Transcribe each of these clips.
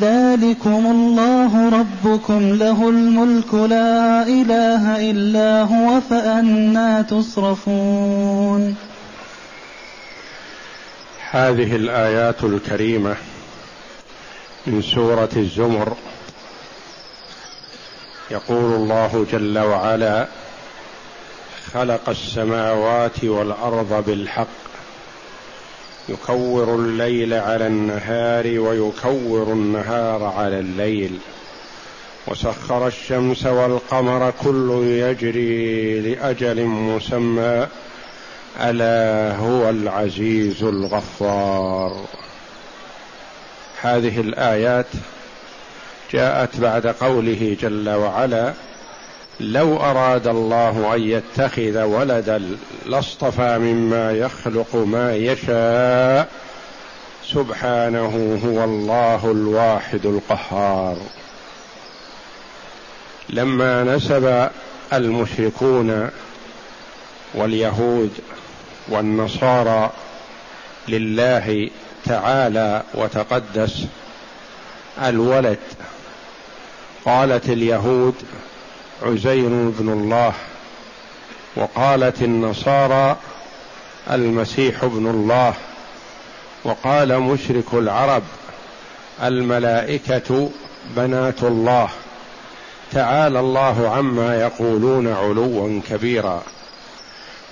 ذلكم الله ربكم له الملك لا إله إلا هو فأنا تصرفون هذه الآيات الكريمة من سورة الزمر. يقول الله جل وعلا خلق السماوات والأرض بالحق يكور الليل على النهار ويكور النهار على الليل. وسخر الشمس والقمر كل يجري لأجل مسمى. ألا هو العزيز الغفار. هذه الآيات جاءت بعد قوله جل وعلا لو أراد الله أن يتخذ ولدا لاصطفى مما يخلق ما يشاء سبحانه هو الله الواحد القهار. لما نسب المشركون واليهود والنصارى لله تعالى وتقدس الولد قالت اليهود عزير بن الله وقالت النصارى المسيح ابن الله وقال مشرك العرب الملائكة بنات الله تعالى الله عما يقولون علوا كبيرا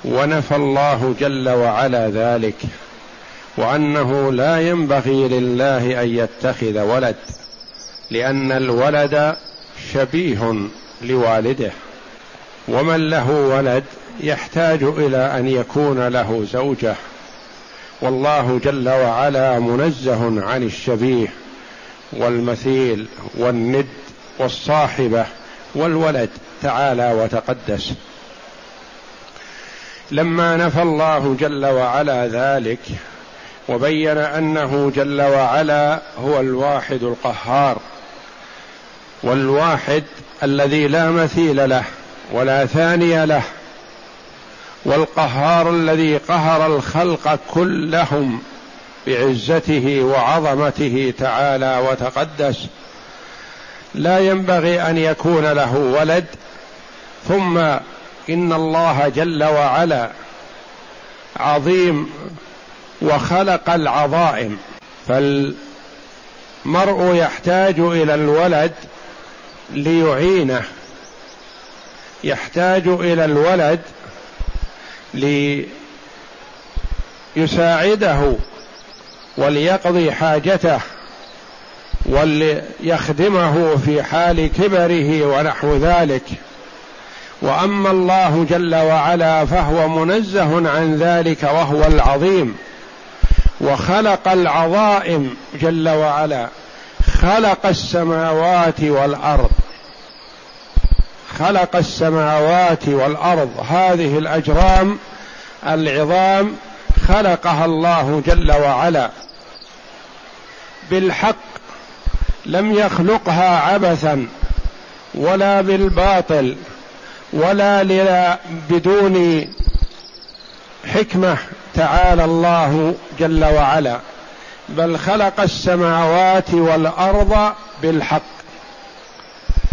ونفى الله جل وعلا ذلك وأنه لا ينبغي لله أن يتخذ ولد لأن الولد شبيه لوالده. ومن له ولد يحتاج إلى أن يكون له زوجة. والله جل وعلا منزه عن الشبيه والمثيل والند والصاحبة والولد. تعالى وتقدس. لما نفى الله جل وعلا ذلك وبين أنه جل وعلا هو الواحد القهار والواحد الذي لا مثيل له ولا ثاني له والقهار الذي قهر الخلق كلهم بعزته وعظمته تعالى وتقدس لا ينبغي أن يكون له ولد ثم إن الله جل وعلا عظيم وخلق العظائم. فالمرء يحتاج إلى الولد ليعينه. يحتاج إلى الولد ليساعده وليقضي حاجته وليخدمه في حال كبره ونحو ذلك. وأما الله جل وعلا فهو منزه عن ذلك وهو العظيم. وخلق العظائم جل وعلا. خلق السماوات والأرض. خلق السماوات والأرض. هذه الأجرام العظام خلقها الله جل وعلا. بالحق لم يخلقها عبثا ولا بالباطل ولا بدون حكمة تعالى الله جل وعلا. بل خلق السماوات والأرض بالحق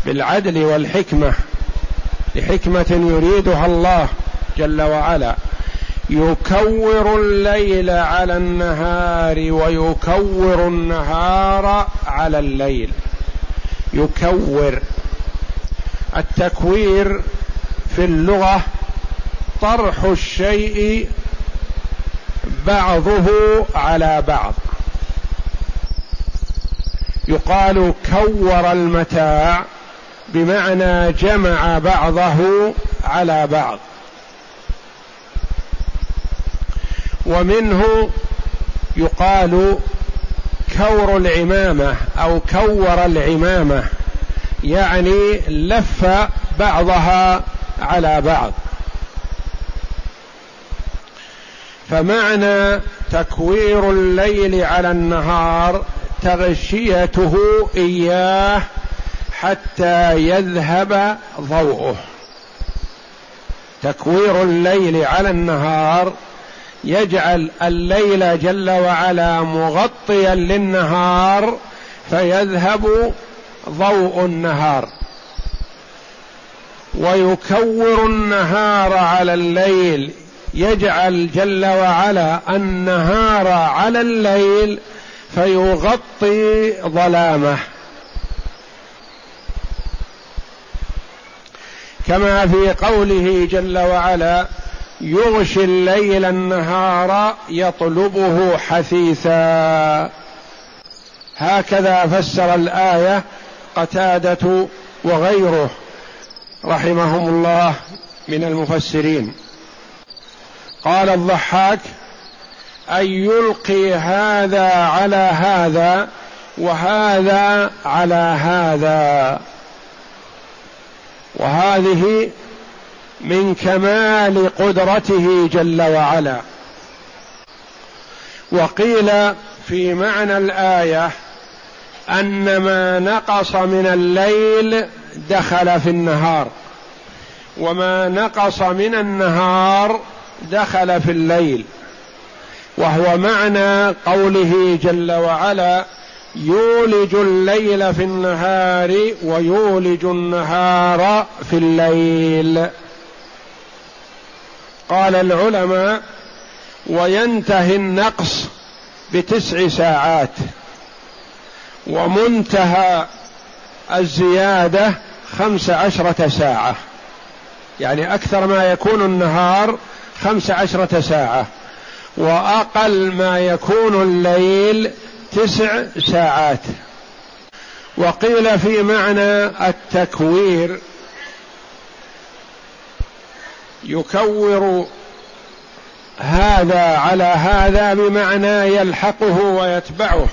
بالعدل والحكمة لحكمة يريدها الله جل وعلا. يكور الليل على النهار ويكور النهار على الليل. يكور. التكوير في اللغة طرح الشيء بعضه على بعض. يقال كور المتاع بمعنى جمع بعضه على بعض. ومنه يقال كور العمامة أو كور العمامة يعني لف بعضها على بعض. فمعنى تكوير الليل على النهار تغشيته إياه حتى يذهب ضوءه. تكوير الليل على النهار يجعل الليل جل وعلا مغطيا للنهار فيذهب ضوء النهار. ويكور النهار على الليل يجعل جل وعلا النهار على الليل فيغطي ظلامه. كما في قوله جل وعلا يغشي الليل النهار يطلبه حثيثا. هكذا فسر الآية قتادة وغيره رحمهم الله من المفسرين. قال الضحاك أن يلقي هذا على هذا وهذا على هذا. وهذه من كمال قدرته جل وعلا. وقيل في معنى الآية أن ما نقص من الليل دخل في النهار وما نقص من النهار دخل في الليل. وهو معنى قوله جل وعلا يولج الليل في النهار ويولج النهار في الليل. قال العلماء وينتهي النقص بتسع ساعات. ومنتهى الزيادة خمس عشرة ساعة. يعني أكثر ما يكون النهار خمس عشرة ساعة. وأقل ما يكون الليل تسع ساعات. وقيل في معنى التكوير يكور هذا على هذا بمعنى يلحقه ويتبعه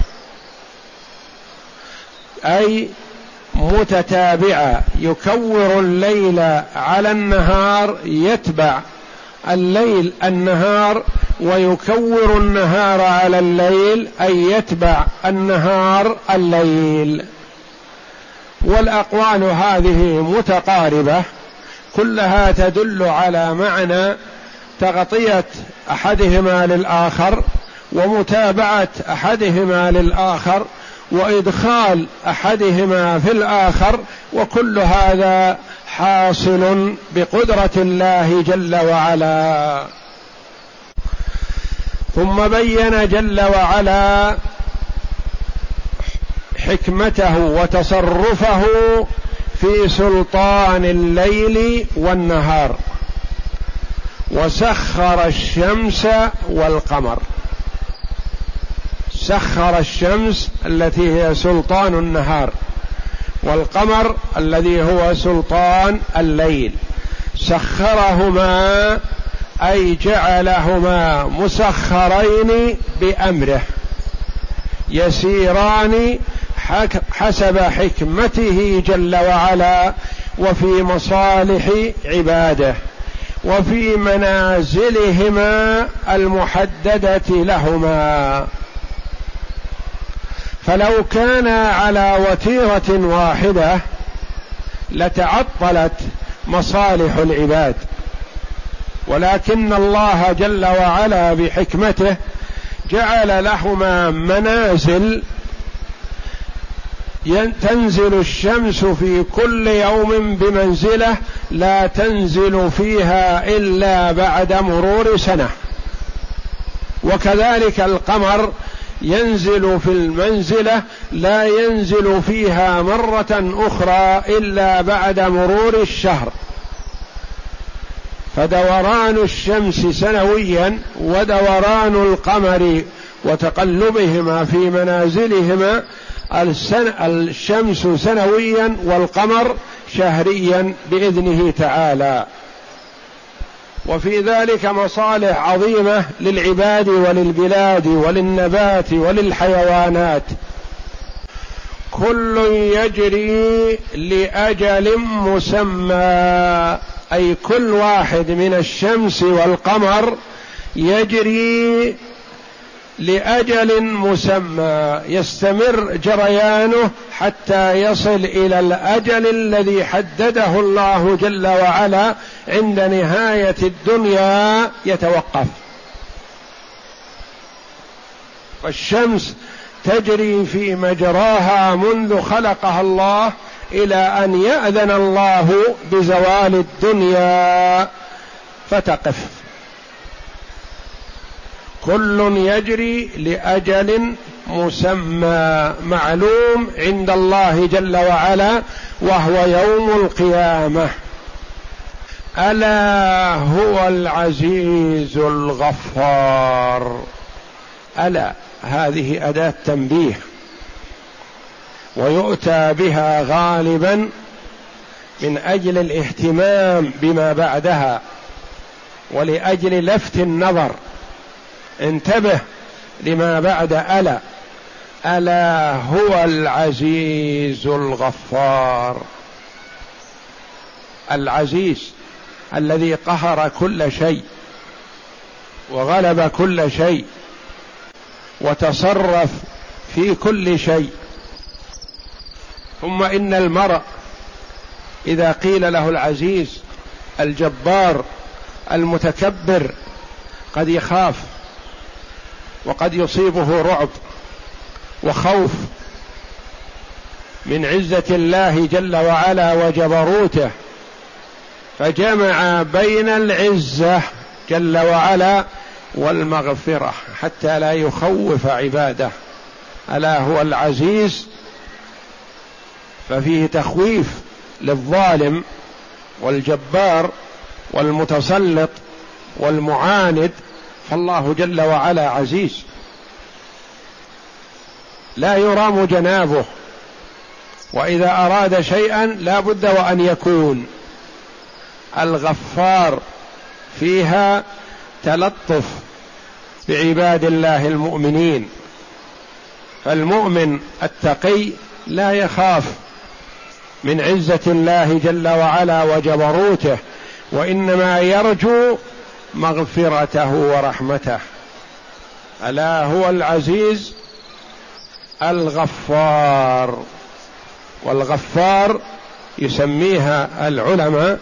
أي متتابعة. يكور الليل على النهار يتبع. الليل النهار ويكور النهار على الليل أي يتبع النهار الليل. والأقوال هذه متقاربة كلها تدل على معنى تغطية أحدهما للآخر ومتابعة أحدهما للآخر وإدخال أحدهما في الآخر وكل هذا حاصل بقدرة الله جل وعلا. ثم بين جل وعلا حكمته وتصرفه في سلطان الليل والنهار. وسخر الشمس والقمر. سخر الشمس التي هي سلطان النهار. والقمر الذي هو سلطان الليل. سخرهما أي جعلهما مسخرين بأمره. يسيران حسب حكمته جل وعلا وفي مصالح عباده وفي منازلهما المحددة لهما. فلو كان على وتيرة واحدة لتعطلت مصالح العباد. ولكن الله جل وعلا بحكمته جعل لهما منازل تنزل الشمس في كل يوم بمنزلة لا تنزل فيها إلا بعد مرور سنة. وكذلك القمر ينزل في المنزلة لا ينزل فيها مرة أخرى إلا بعد مرور الشهر. فدوران الشمس سنويا ودوران القمر وتقلبهما في منازلهما الشمس سنويا والقمر شهريا بإذنه تعالى. وفي ذلك مصالح عظيمة للعباد وللبلاد وللنبات وللحيوانات. كل يجري لأجل مسمى أي كل واحد من الشمس والقمر يجري لأجل مسمى. يستمر جريانه حتى يصل إلى الأجل الذي حدده الله جل وعلا عند نهاية الدنيا. يتوقف. فالشمس تجري في مجراها منذ خلقها الله إلى أن يأذن الله بزوال الدنيا. فتقف. كل يجري لأجل مسمى معلوم عند الله جل وعلا وهو يوم القيامة. ألا هو العزيز الغفار. ألا هذه أداة تنبيه. ويؤتى بها غالبا من أجل الاهتمام بما بعدها ولأجل لفت النظر. انتبه لما بعد ألا. ألا هو العزيز الغفار. العزيز الذي قهر كل شيء وغلب كل شيء وتصرف في كل شيء. ثم إن المرء إذا قيل له العزيز الجبار المتكبر قد يخاف. وقد يصيبه رعب وخوف من عزة الله جل وعلا وجبروته فجمع بين العزة جل وعلا والمغفرة حتى لا يخوف عباده. ألا هو العزيز؟ ففيه تخويف للظالم والجبار والمتسلط والمعاند فالله جل وعلا عزيز. لا يرام جنابه. وإذا أراد شيئا لا بد وأن يكون. الغفار فيها تلطف بعباد الله المؤمنين. فالمؤمن التقي لا يخاف من عزة الله جل وعلا وجبروته وإنما يرجو مغفرته ورحمته. ألا هو العزيز الغفار. والغفار يسميها العلماء.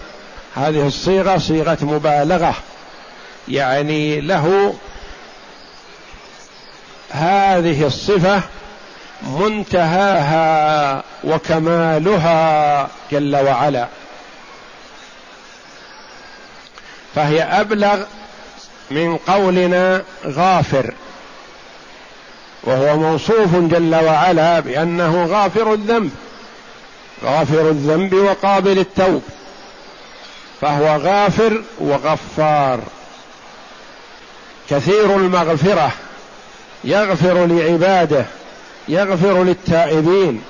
هذه الصيغة صيغة مبالغة. يعني له هذه الصفة منتهاها وكمالها جل وعلا. فهي أبلغ من قولنا غافر. وهو موصوف جل وعلا بأنه غافر الذنب غافر الذنب وقابل التوب فهو غافر وغفار. كثير المغفرة يغفر لعباده يغفر للتائبين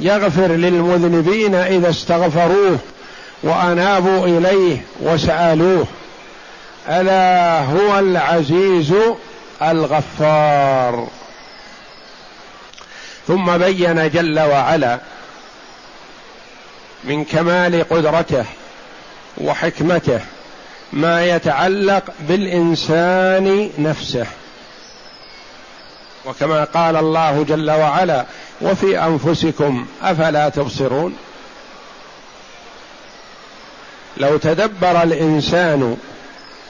يغفر للمذنبين إذا استغفروه وأنابوا إليه وسألوه. ألا هو العزيز الغفار. ثم بين جل وعلا من كمال قدرته وحكمته ما يتعلق بالإنسان نفسه. وكما قال الله جل وعلا وفي أنفسكم أفلا تبصرون؟ لو تدبر الإنسان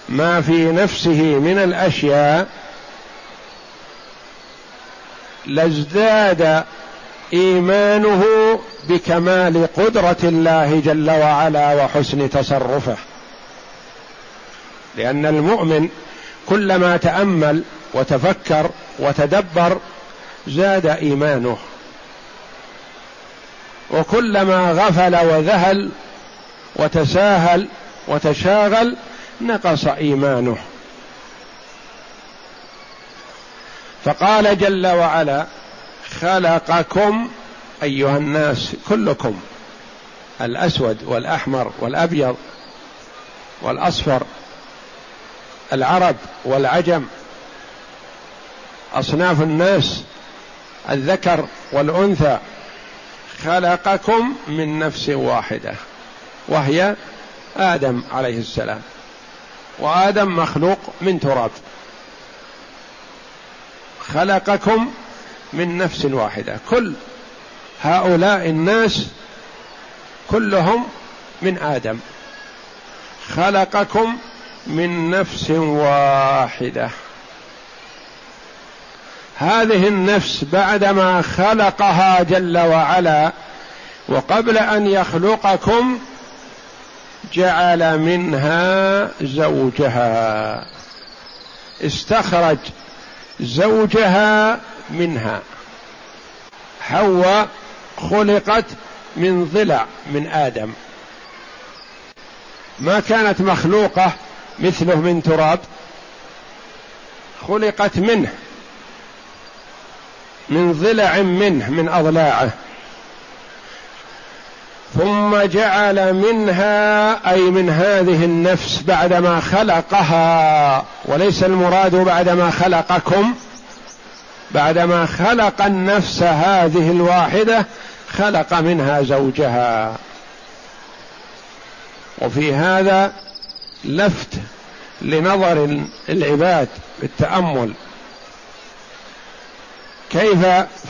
ما في نفسه من الأشياء لازداد إيمانه بكمال قدرة الله جل وعلا وحسن تصرفه. لأن المؤمن كلما تأمل وتفكر وتدبر زاد إيمانه. وكلما غفل وذهل وتساهل وتشاغل نقص إيمانه. فقال جل وعلا خلقكم أيها الناس كلكم الأسود والأحمر والأبيض والأصفر العرب والعجم أصناف الناس الذكر والأنثى. خلقكم من نفس واحدة وهي آدم عليه السلام. وآدم مخلوق من تراب. خلقكم من نفس واحدة. كل هؤلاء الناس كلهم من آدم. خلقكم من نفس واحدة. هذه النفس بعدما خلقها جل وعلا وقبل أن يخلقكم جعل منها زوجها. استخرج زوجها منها. حواء خلقت من ضلع من آدم. ما كانت مخلوقة مثله من تراب خلقت منه من ضلع منه من أضلاعه. ثم جعل منها أي من هذه النفس بعدما خلقها وليس المراد بعدما خلقكم بعدما خلق النفس هذه الواحدة خلق منها زوجها. وفي هذا لفت لنظر العباد بالتأمل. كيف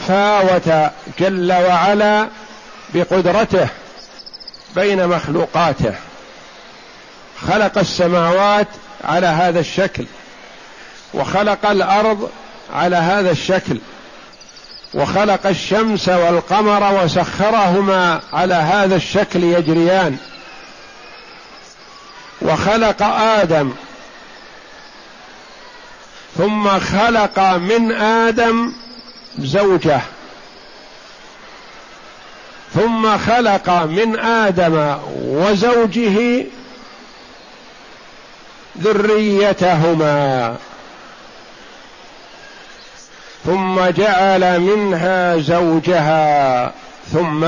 فاوت جل وعلا بقدرته؟ بين مخلوقاته. خلق السماوات على هذا الشكل وخلق الأرض على هذا الشكل وخلق الشمس والقمر وسخرهما على هذا الشكل يجريان. وخلق آدم ثم خلق من آدم زوجة. ثم خلق من آدم وزوجه ذريتهما. ثم جعل منها زوجها. ثم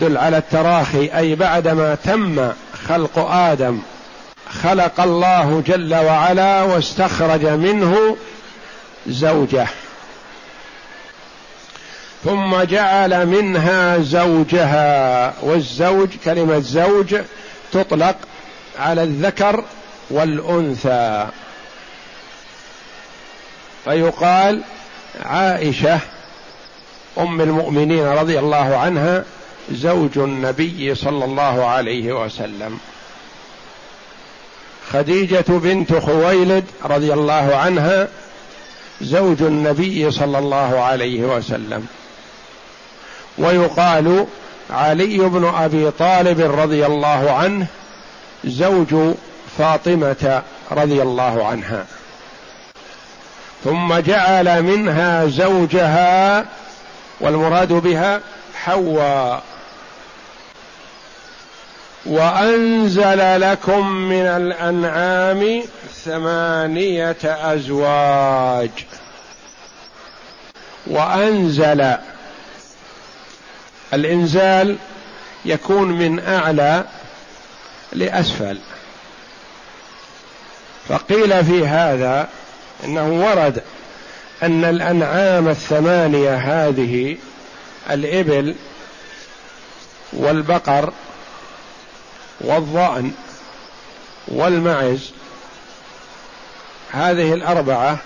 دل على التراخي أي بعدما تم خلق آدم خلق الله جل وعلا واستخرج منه زوجه. ثم جعل منها زوجها والزوج كلمة زوج تطلق على الذكر والأنثى. فيقال عائشة أم المؤمنين رضي الله عنها زوج النبي صلى الله عليه وسلم. خديجة بنت خويلد رضي الله عنها زوج النبي صلى الله عليه وسلم. ويقال علي بن أبي طالب رضي الله عنه زوج فاطمة رضي الله عنها. ثم جعل منها زوجها والمراد بها حواء. وأنزل لكم من الأنعام ثمانية أزواج. وأنزل الإنزال يكون من أعلى لأسفل. فقيل في هذا إنه ورد أن الأنعام الثمانية هذه الإبل والبقر والظأن والمعز هذه الأربعة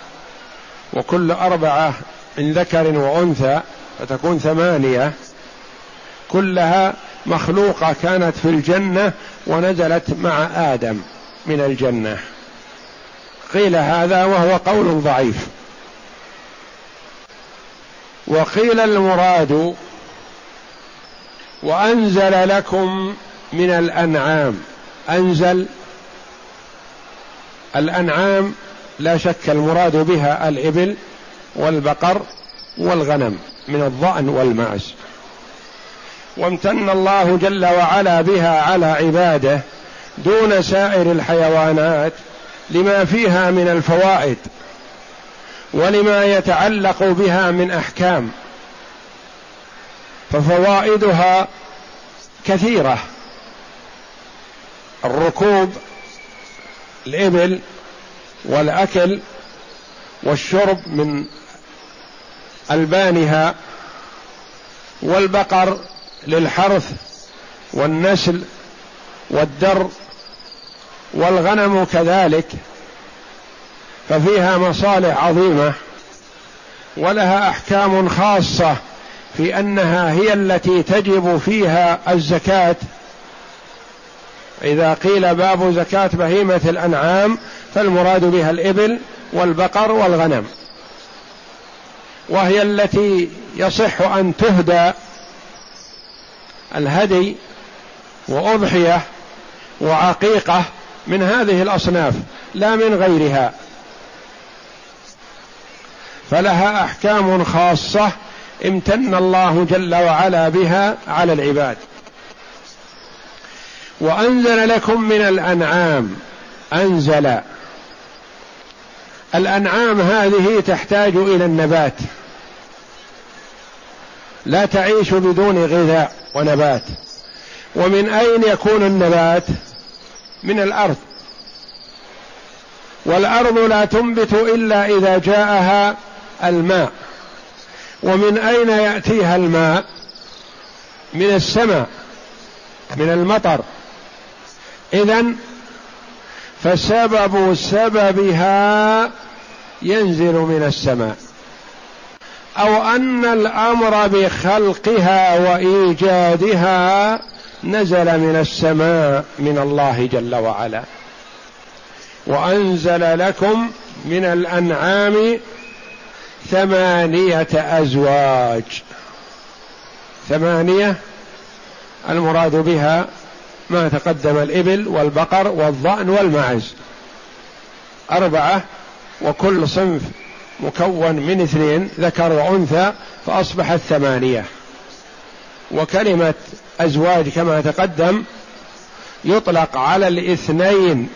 وكل أربعة من ذكر وأنثى فتكون ثمانية كلها مخلوقة كانت في الجنة ونزلت مع آدم من الجنة. قيل هذا وهو قول ضعيف. وقيل المراد وأنزل لكم من الأنعام. أنزل الأنعام لا شك المراد بها الإبل والبقر والغنم من الضأن والمعز وامتن الله جل وعلا بها على عباده دون سائر الحيوانات لما فيها من الفوائد ولما يتعلق بها من أحكام. ففوائدها كثيرة. الركوب الإبل والأكل والشرب من ألبانها والبقر للحرث والنسل والدر والغنم كذلك ففيها مصالح عظيمة ولها أحكام خاصة في أنها هي التي تجب فيها الزكاة. إذا قيل باب زكاة بهيمة الأنعام فالمراد بها الإبل والبقر والغنم وهي التي يصح أن تهدى الهدي وأضحية وعقيقة من هذه الأصناف لا من غيرها. فلها أحكام خاصة امتن الله جل وعلا بها على العباد. وأنزل لكم من الأنعام أنزل. الأنعام هذه تحتاج إلى النبات. لا تعيش بدون غذاء ونبات. ومن أين يكون النبات؟ من الأرض. والأرض لا تنبت إلا إذا جاءها الماء. ومن أين يأتيها الماء؟ من السماء من المطر. اذا فسبب سببها ينزل من السماء. أو أن الأمر بخلقها وإيجادها نزل من السماء من الله جل وعلا. وأنزل لكم من الأنعام ثمانية أزواج. ثمانية المراد بها ما تقدم الإبل والبقر والضأن والمعز أربعة وكل صنف مكون من اثنين ذكر وأنثى فأصبحت ثمانية. وكلمة أزواج كما تقدم يطلق على الاثنين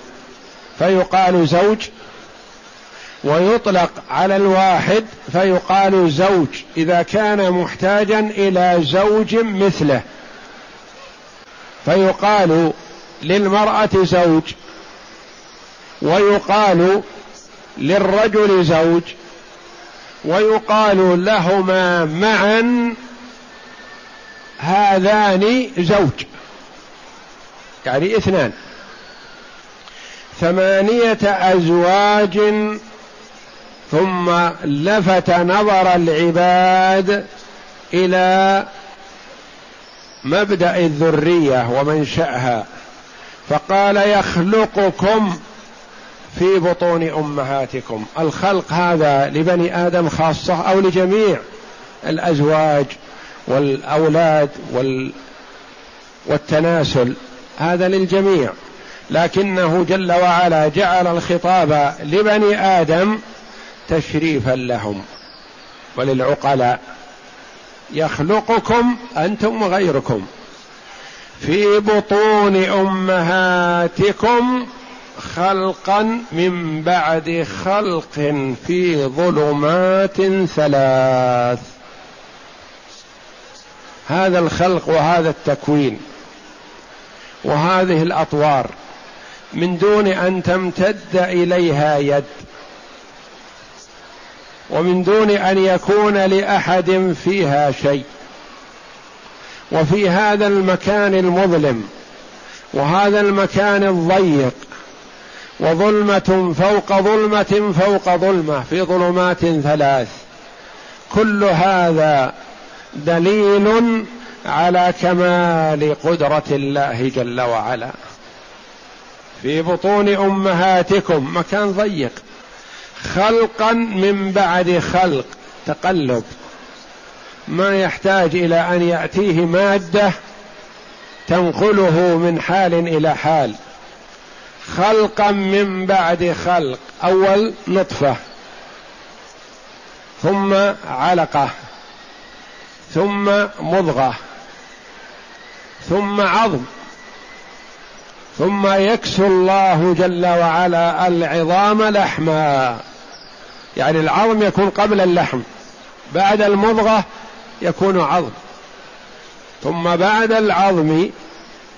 فيقال زوج ويطلق على الواحد فيقال زوج إذا كان محتاجا إلى زوج مثله. فيقال للمرأة زوج ويقال للرجل زوج. ويقال لهما معا هذان زوج يعني اثنان. ثمانية أزواج ثم لفت نظر العباد إلى مبدأ الذرية ومنشأها فقال يخلقكم في بطون أمهاتكم. الخلق هذا لبني آدم خاصة أو لجميع الأزواج والأولاد وال والتناسل. هذا للجميع. لكنه جل وعلا جعل الخطاب لبني آدم تشريفا لهم. وللعقلاء. يخلقكم أنتم وغيركم. في بطون أمهاتكم خلقا من بعد خلق في ظلمات ثلاث. هذا الخلق وهذا التكوين وهذه الأطوار من دون أن تمتد إليها يد ومن دون أن يكون لأحد فيها شيء. وفي هذا المكان المظلم وهذا المكان الضيق وظلمة فوق ظلمة فوق ظلمة في ظلمات ثلاث. كل هذا دليل على كمال قدرة الله جل وعلا. في بطون أمهاتكم مكان ضيق. خلقا من بعد خلق تقلب. ما يحتاج إلى أن يأتيه مادة تنقله من حال إلى حال. خلقا من بعد خلق. أول نطفة. ثم علقة. ثم مضغة. ثم عظم. ثم يكسو الله جل وعلا العظام لحما. يعني العظم يكون قبل اللحم. بعد المضغة يكون عظم. ثم بعد العظم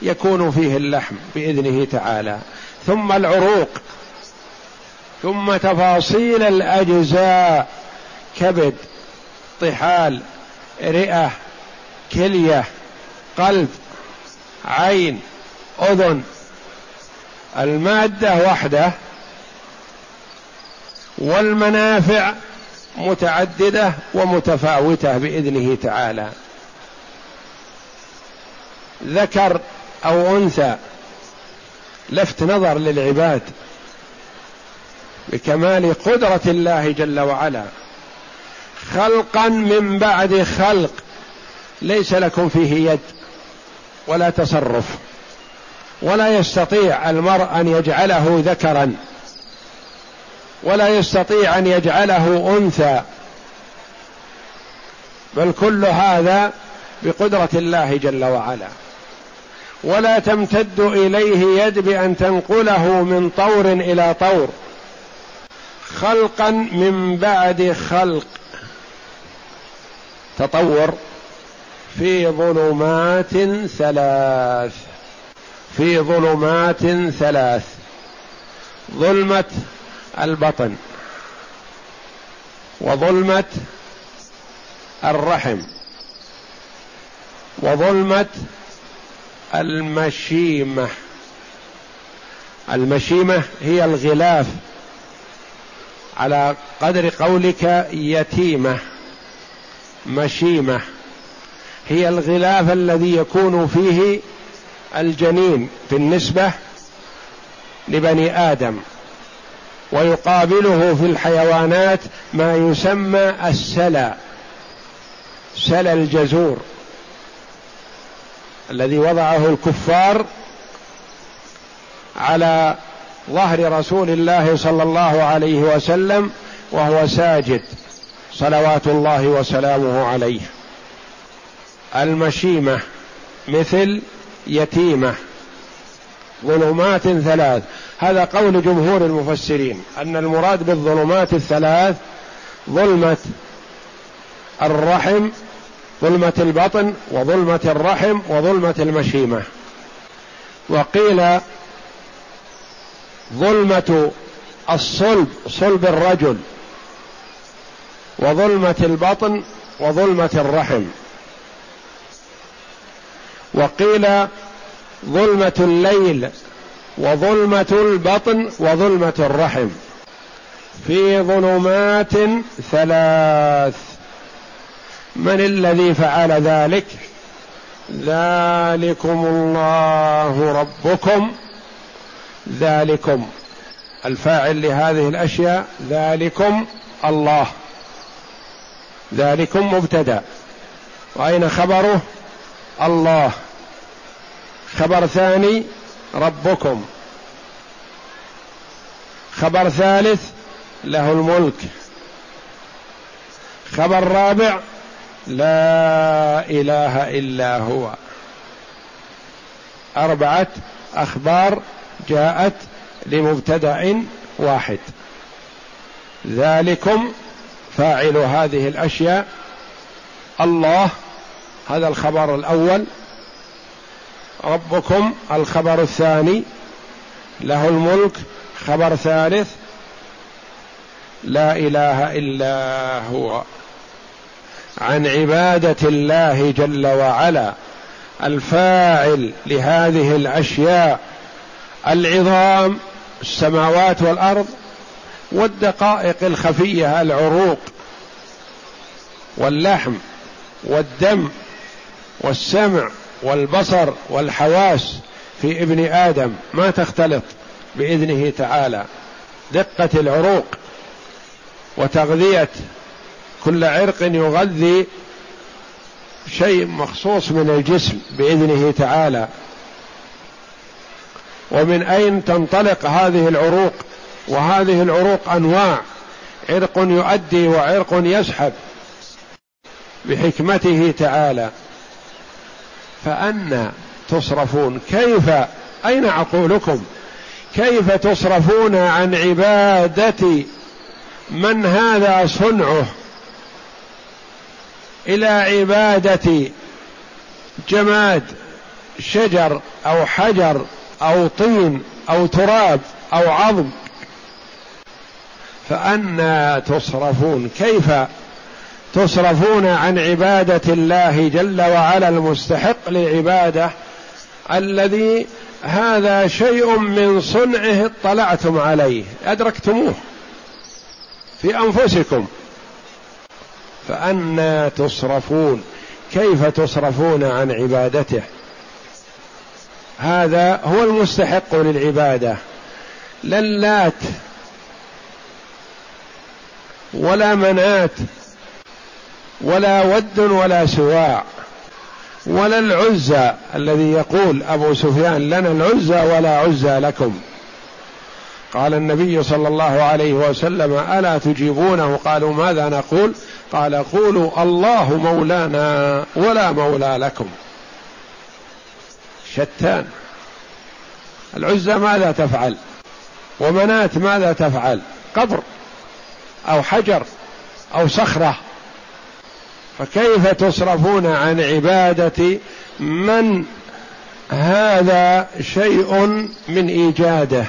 يكون فيه اللحم بإذنه تعالى. ثم العروق ثم تفاصيل الأجزاء كبد طحال رئة كلية قلب عين أذن. المادة وحده والمنافع متعددة ومتفاوتة بإذنه تعالى. ذكر أو أنثى لفت نظر للعباد بكمال قدرة الله جل وعلا. خلقا من بعد خلق. ليس لكم فيه يد ولا تصرف. ولا يستطيع المرء أن يجعله ذكرا. ولا يستطيع أن يجعله أنثى. بل كل هذا بقدرة الله جل وعلا. ولا تمتد إليه يد بأن تنقله من طور إلى طور. خلقا من بعد خلق. تطور. في ظلمات ثلاث. في ظلمات ثلاث. ظلمة البطن. وظلمة الرحم. وظلمة المشيمة. المشيمة هي الغلاف على قدر قولك يتيمة. مشيمة هي الغلاف الذي يكون فيه الجنين بالنسبة لبني آدم ويقابله في الحيوانات ما يسمى السلى سلى الجزور. الذي وضعه الكفار على ظهر رسول الله صلى الله عليه وسلم وهو ساجد. صلوات الله وسلامه عليه. المشيمة مثل يتيمة ظلمات ثلاث. هذا قول جمهور المفسرين أن المراد بالظلمات الثلاث ظلمة الرحم ظلمة البطن وظلمة الرحم وظلمة المشيمة. وقيل ظلمة الصلب صلب الرجل وظلمة البطن وظلمة الرحم. وقيل ظلمة الليل وظلمة البطن وظلمة الرحم. في ظلمات ثلاث. من الذي فعل ذلك؟ ذلكم الله ربكم. ذلكم. الفاعل لهذه الأشياء ذلكم الله. ذلكم مبتدا. وأين خبره؟ الله. خبر ثاني ربكم. خبر ثالث له الملك. خبر رابع لا إله إلا هو. أربعة أخبار جاءت لمبتدأ واحد. ذلكم فاعل هذه الأشياء. الله هذا الخبر الأول. ربكم الخبر الثاني. له الملك خبر ثالث. لا إله إلا هو. عن عبادة الله جل وعلا الفاعل لهذه الأشياء العظام السماوات والأرض والدقائق الخفية العروق واللحم والدم والسمع والبصر والحواس في ابن آدم ما تختلط بإذنه تعالى. دقة العروق وتغذية كل عرق يغذي شيء مخصوص من الجسم بإذنه تعالى. ومن أين تنطلق هذه العروق؟ وهذه العروق أنواع. عرق يؤدي وعرق يسحب بحكمته تعالى. فأنا تصرفون كيف؟ أين عقولكم؟ كيف تصرفون عن عبادة من هذا صنعه؟ إلى عبادة جماد شجر أو حجر أو طين أو تراب أو عظم. فأنا تصرفون كيف تصرفون عن عبادة الله جل وعلا المستحق للعبادة الذي هذا شيء من صنعه اطلعتم عليه أدركتموه في أنفسكم. فأنا تصرفون. كيف تصرفون عن عبادته؟ هذا هو المستحق للعبادة. للات ولا منات ولا ود ولا سواع ولا العزى الذي يقول أبو سفيان لنا العزى ولا عزى لكم. قال النبي صلى الله عليه وسلم ألا تجيبونه؟ قالوا ماذا نقول؟ قال قولوا الله مولانا ولا مولى لكم. شتان. العزى ماذا تفعل؟ ومنات ماذا تفعل؟ قبر أو حجر أو صخرة. فكيف تصرفون عن عبادة من هذا شيء من إيجاده؟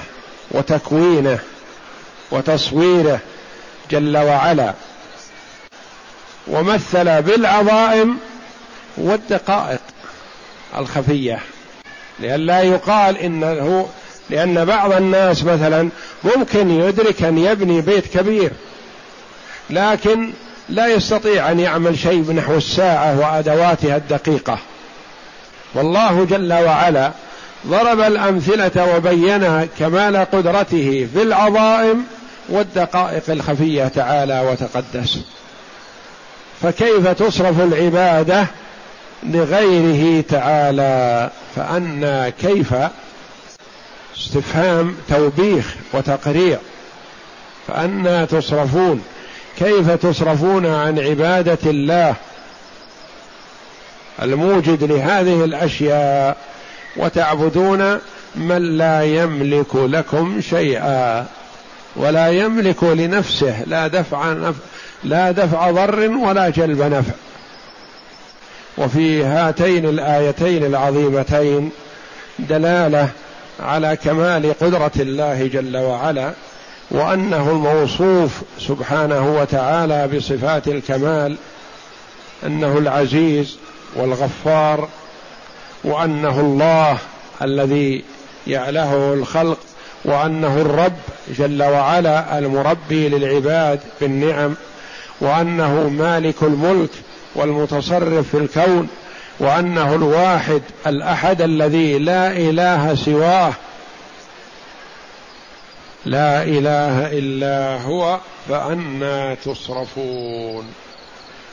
وتكوينه وتصويره جل وعلا. ومثل بالعظائم والدقائق الخفية. لئلا يقال إنه لأن بعض الناس مثلا ممكن يدرك أن يبني بيت كبير لكن لا يستطيع أن يعمل شيء بنحو الساعة وأدواتها الدقيقة. والله جل وعلا ضرب الأمثلة وبين كمال قدرته في العظائم والدقائق الخفية تعالى وتقدس. فكيف تصرف العبادة لغيره تعالى؟ فأنا كيف؟ استفهام توبيخ وتقريع فأنا تصرفون. كيف تصرفون عن عبادة الله؟ الموجد لهذه الأشياء وتعبدون من لا يملك لكم شيئا ولا يملك لنفسه لا دفع نف... لا دفع ضر ولا جلب نفع. وفي هاتين الآيتين العظيمتين دلالة على كمال قدرة الله جل وعلا وأنه الموصوف سبحانه وتعالى بصفات الكمال أنه العزيز والغفار وأنه الله الذي يعلهه الخلق وأنه الرب جل وعلا المربي للعباد بالنعم وأنه مالك الملك والمتصرف في الكون وأنه الواحد الأحد الذي لا إله سواه. لا إله إلا هو فانى تصرفون.